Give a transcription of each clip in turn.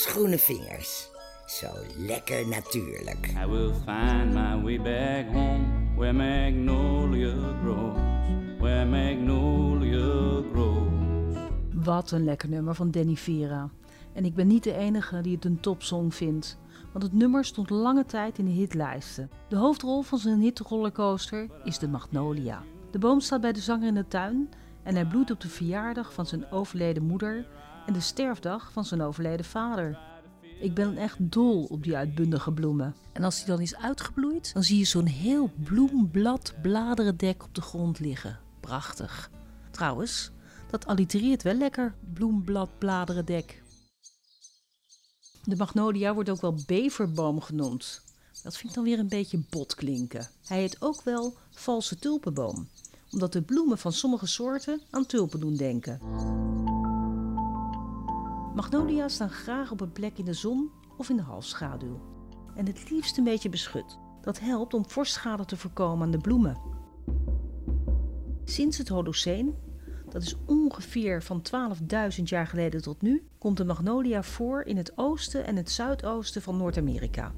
Groene vingers. Zo lekker natuurlijk. I will find my way back home where magnolia grows, where magnolia grows. Wat een lekker nummer van Danny Vera. En ik ben niet de enige die het een topsong vindt. Want het nummer stond lange tijd in de hitlijsten. De hoofdrol van zijn hitrollercoaster is de Magnolia. De boom staat bij de zanger in de tuin en hij bloedt op de verjaardag van zijn overleden moeder en de sterfdag van zijn overleden vader. Ik ben echt dol op die uitbundige bloemen. En als die dan is uitgebloeid, dan zie je zo'n heel bloemblad bladerendek op de grond liggen. Prachtig. Trouwens, dat allitereert wel lekker, bloemblad bladerendek. De magnolia wordt ook wel beverboom genoemd. Dat vind ik dan weer een beetje bot klinken. Hij heet ook wel valse tulpenboom, omdat de bloemen van sommige soorten aan tulpen doen denken. Magnolia's staan graag op een plek in de zon of in de halfschaduw. En het liefst een beetje beschut. Dat helpt om vorstschade te voorkomen aan de bloemen. Sinds het Holoceen, dat is ongeveer van 12.000 jaar geleden tot nu, komt de magnolia voor in het oosten en het zuidoosten van Noord-Amerika,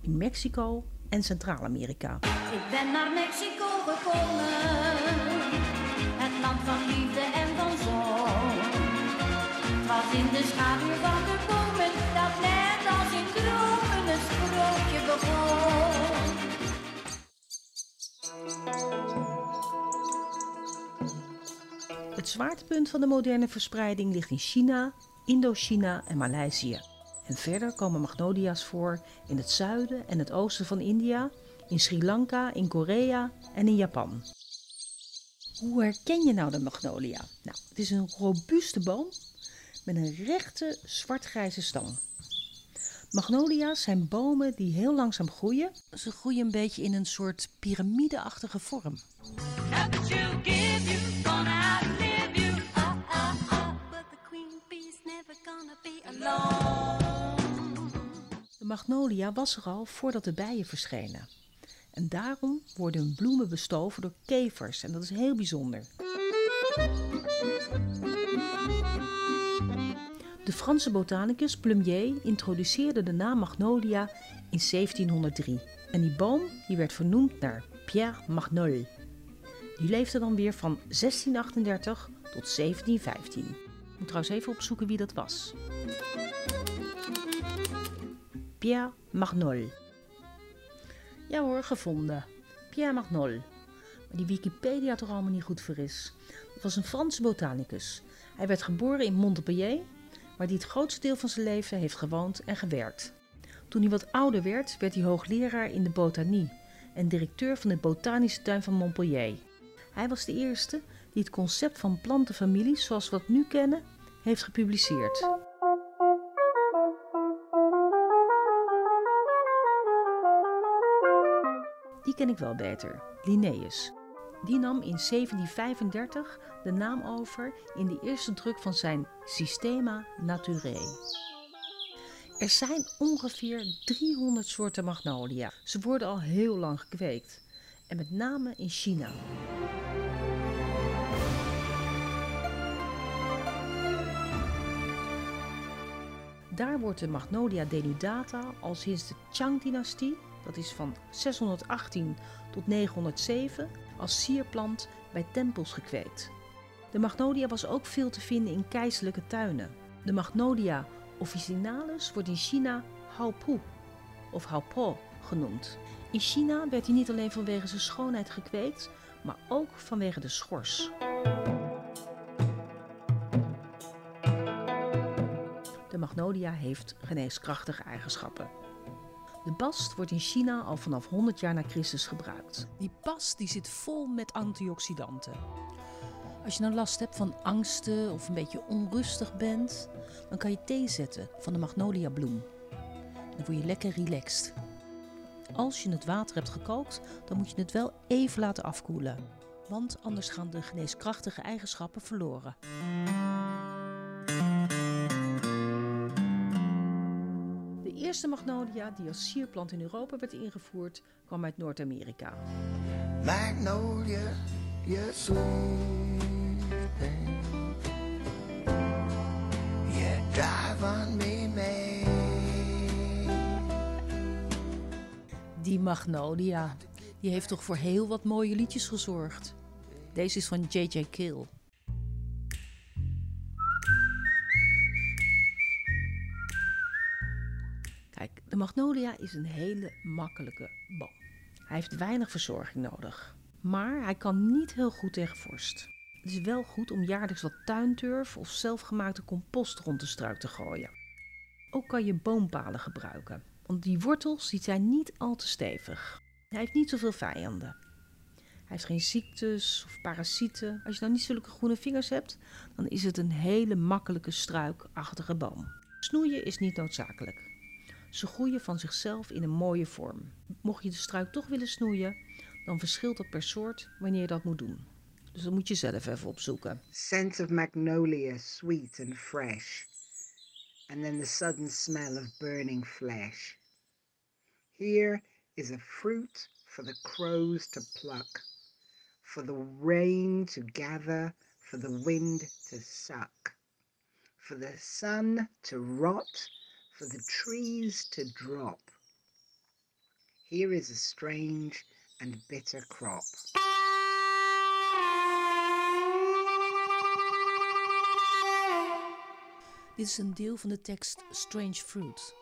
in Mexico en Centraal-Amerika. Ik ben naar Mexico gekomen, het land van liefde en van zon. Was in de schaduw van de bomen, dat net als in dromen een sprookje begon. Het zwaartepunt van de moderne verspreiding ligt in China, Indochina en Maleisië. En verder komen magnolia's voor in het zuiden en het oosten van India, in Sri Lanka, in Korea en in Japan. Hoe herken je nou de magnolia? Nou, het is een robuuste boom met een rechte zwart-grijze stam. Magnolia's zijn bomen die heel langzaam groeien. Ze groeien een beetje in een soort piramideachtige vorm. Gonna be alone. De magnolia was er al voordat de bijen verschenen. En daarom worden hun bloemen bestoven door kevers en dat is heel bijzonder. De Franse botanicus Plumier introduceerde de naam magnolia in 1703. En die boom die werd vernoemd naar Pierre Magnol. Die leefde dan weer van 1638 tot 1715. Ik moet trouwens even opzoeken wie dat was. Pierre Magnol. Ja hoor, gevonden. Pierre Magnol. Maar die Wikipedia toch allemaal niet goed voor is. Het was een Franse botanicus. Hij werd geboren in Montpellier, waar hij het grootste deel van zijn leven heeft gewoond en gewerkt. Toen hij wat ouder werd, werd hij hoogleraar in de botanie en directeur van de botanische tuin van Montpellier. Hij was de eerste die het concept van plantenfamilies zoals we het nu kennen, heeft gepubliceerd. Die ken ik wel beter, Linnaeus. Die nam in 1735 de naam over in de eerste druk van zijn Systema Naturae. Er zijn ongeveer 300 soorten magnolia. Ze worden al heel lang gekweekt. En met name in China. Daar wordt de Magnolia denudata al sinds de Chang-dynastie, dat is van 618 tot 907, als sierplant bij tempels gekweekt. De Magnolia was ook veel te vinden in keizerlijke tuinen. De Magnolia officinalis wordt in China Haopu of Haopo genoemd. In China werd hij niet alleen vanwege zijn schoonheid gekweekt, maar ook vanwege de schors. De magnolia heeft geneeskrachtige eigenschappen. De bast wordt in China al vanaf 100 jaar na Christus gebruikt. Die bast die zit vol met antioxidanten. Als je nou last hebt van angsten of een beetje onrustig bent, dan kan je thee zetten van de magnoliabloem. Dan word je lekker relaxed. Als je het water hebt gekookt, dan moet je het wel even laten afkoelen. Want anders gaan de geneeskrachtige eigenschappen verloren. eerste magnolia die als sierplant in Europa werd ingevoerd, kwam uit Noord-Amerika. Magnolia, you're sleeping. You me. Die magnolia, die heeft toch voor heel wat mooie liedjes gezorgd. Deze is van J.J. Kill. Kijk, de magnolia is een hele makkelijke boom. Hij heeft weinig verzorging nodig. Maar hij kan niet heel goed tegen vorst. Het is wel goed om jaarlijks wat tuinturf of zelfgemaakte compost rond de struik te gooien. Ook kan je boompalen gebruiken, want die wortels die zijn niet al te stevig. Hij heeft niet zoveel vijanden. Hij heeft geen ziektes of parasieten. Als je nou niet zulke groene vingers hebt, dan is het een hele makkelijke struikachtige boom. Snoeien is niet noodzakelijk. Ze groeien van zichzelf in een mooie vorm. Mocht je de struik toch willen snoeien, dan verschilt dat per soort wanneer je dat moet doen. Dus dat moet je zelf even opzoeken. Scent of magnolia, sweet and fresh. And then the sudden smell of burning flesh. Here is a fruit for the crows to pluck, for the rain to gather, for the wind to suck, for the sun to rot, for the trees to drop. Here is a strange and bitter crop. Dit is een deel van de tekst Strange Fruit.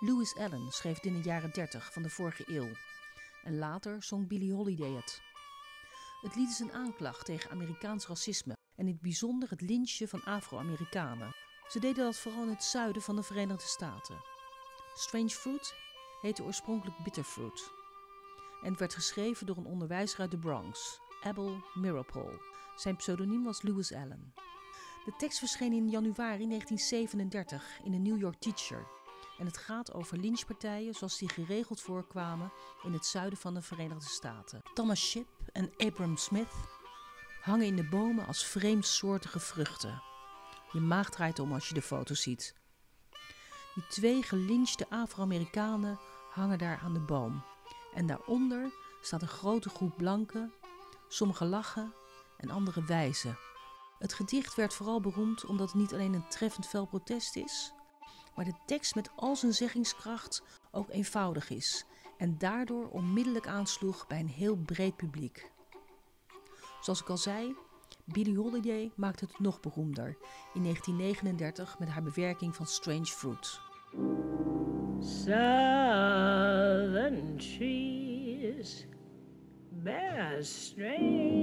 Lewis Allen schreef het in de jaren 30 van de vorige eeuw. En later zong Billie Holiday het. Het lied is een aanklacht tegen Amerikaans racisme en in het bijzonder het lynchen van Afro-Amerikanen. Ze deden dat vooral in het zuiden van de Verenigde Staten. Strange Fruit heette oorspronkelijk Bitterfruit. En werd geschreven door een onderwijzer uit de Bronx, Abel Mirapol. Zijn pseudoniem was Lewis Allen. De tekst verscheen in januari 1937 in de New York Teacher. En het gaat over lynchpartijen zoals die geregeld voorkwamen in het zuiden van de Verenigde Staten. Thomas Ship en Abram Smith hangen in de bomen als vreemdsoortige vruchten. Je maag draait om als je de foto ziet. Die twee gelynchte Afro-Amerikanen hangen daar aan de boom. En daaronder staat een grote groep blanken. Sommigen lachen en anderen wijzen. Het gedicht werd vooral beroemd omdat het niet alleen een treffend fel protest is, maar de tekst met al zijn zeggingskracht ook eenvoudig is en daardoor onmiddellijk aansloeg bij een heel breed publiek. Zoals ik al zei, Billie Holiday maakte het nog beroemder in 1939 met haar bewerking van Strange Fruit. Southern trees bear strange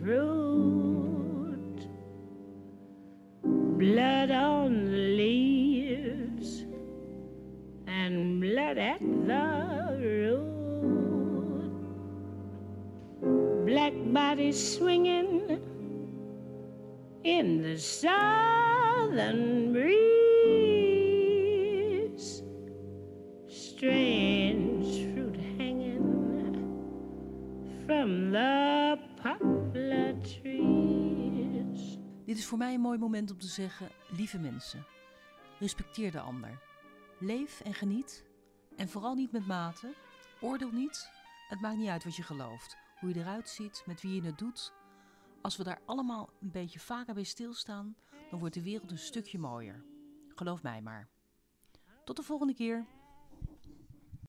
fruit, blood on the leaves and blood at the swinging in the southern breeze, the. Dit is voor mij een mooi moment om te zeggen: lieve mensen, respecteer de ander. Leef en geniet. En vooral niet met mate. Oordeel niet. Het maakt niet uit wat je gelooft, hoe je eruit ziet, met wie je het doet. Als we daar allemaal een beetje vaker bij stilstaan, dan wordt de wereld een stukje mooier. Geloof mij maar. Tot de volgende keer.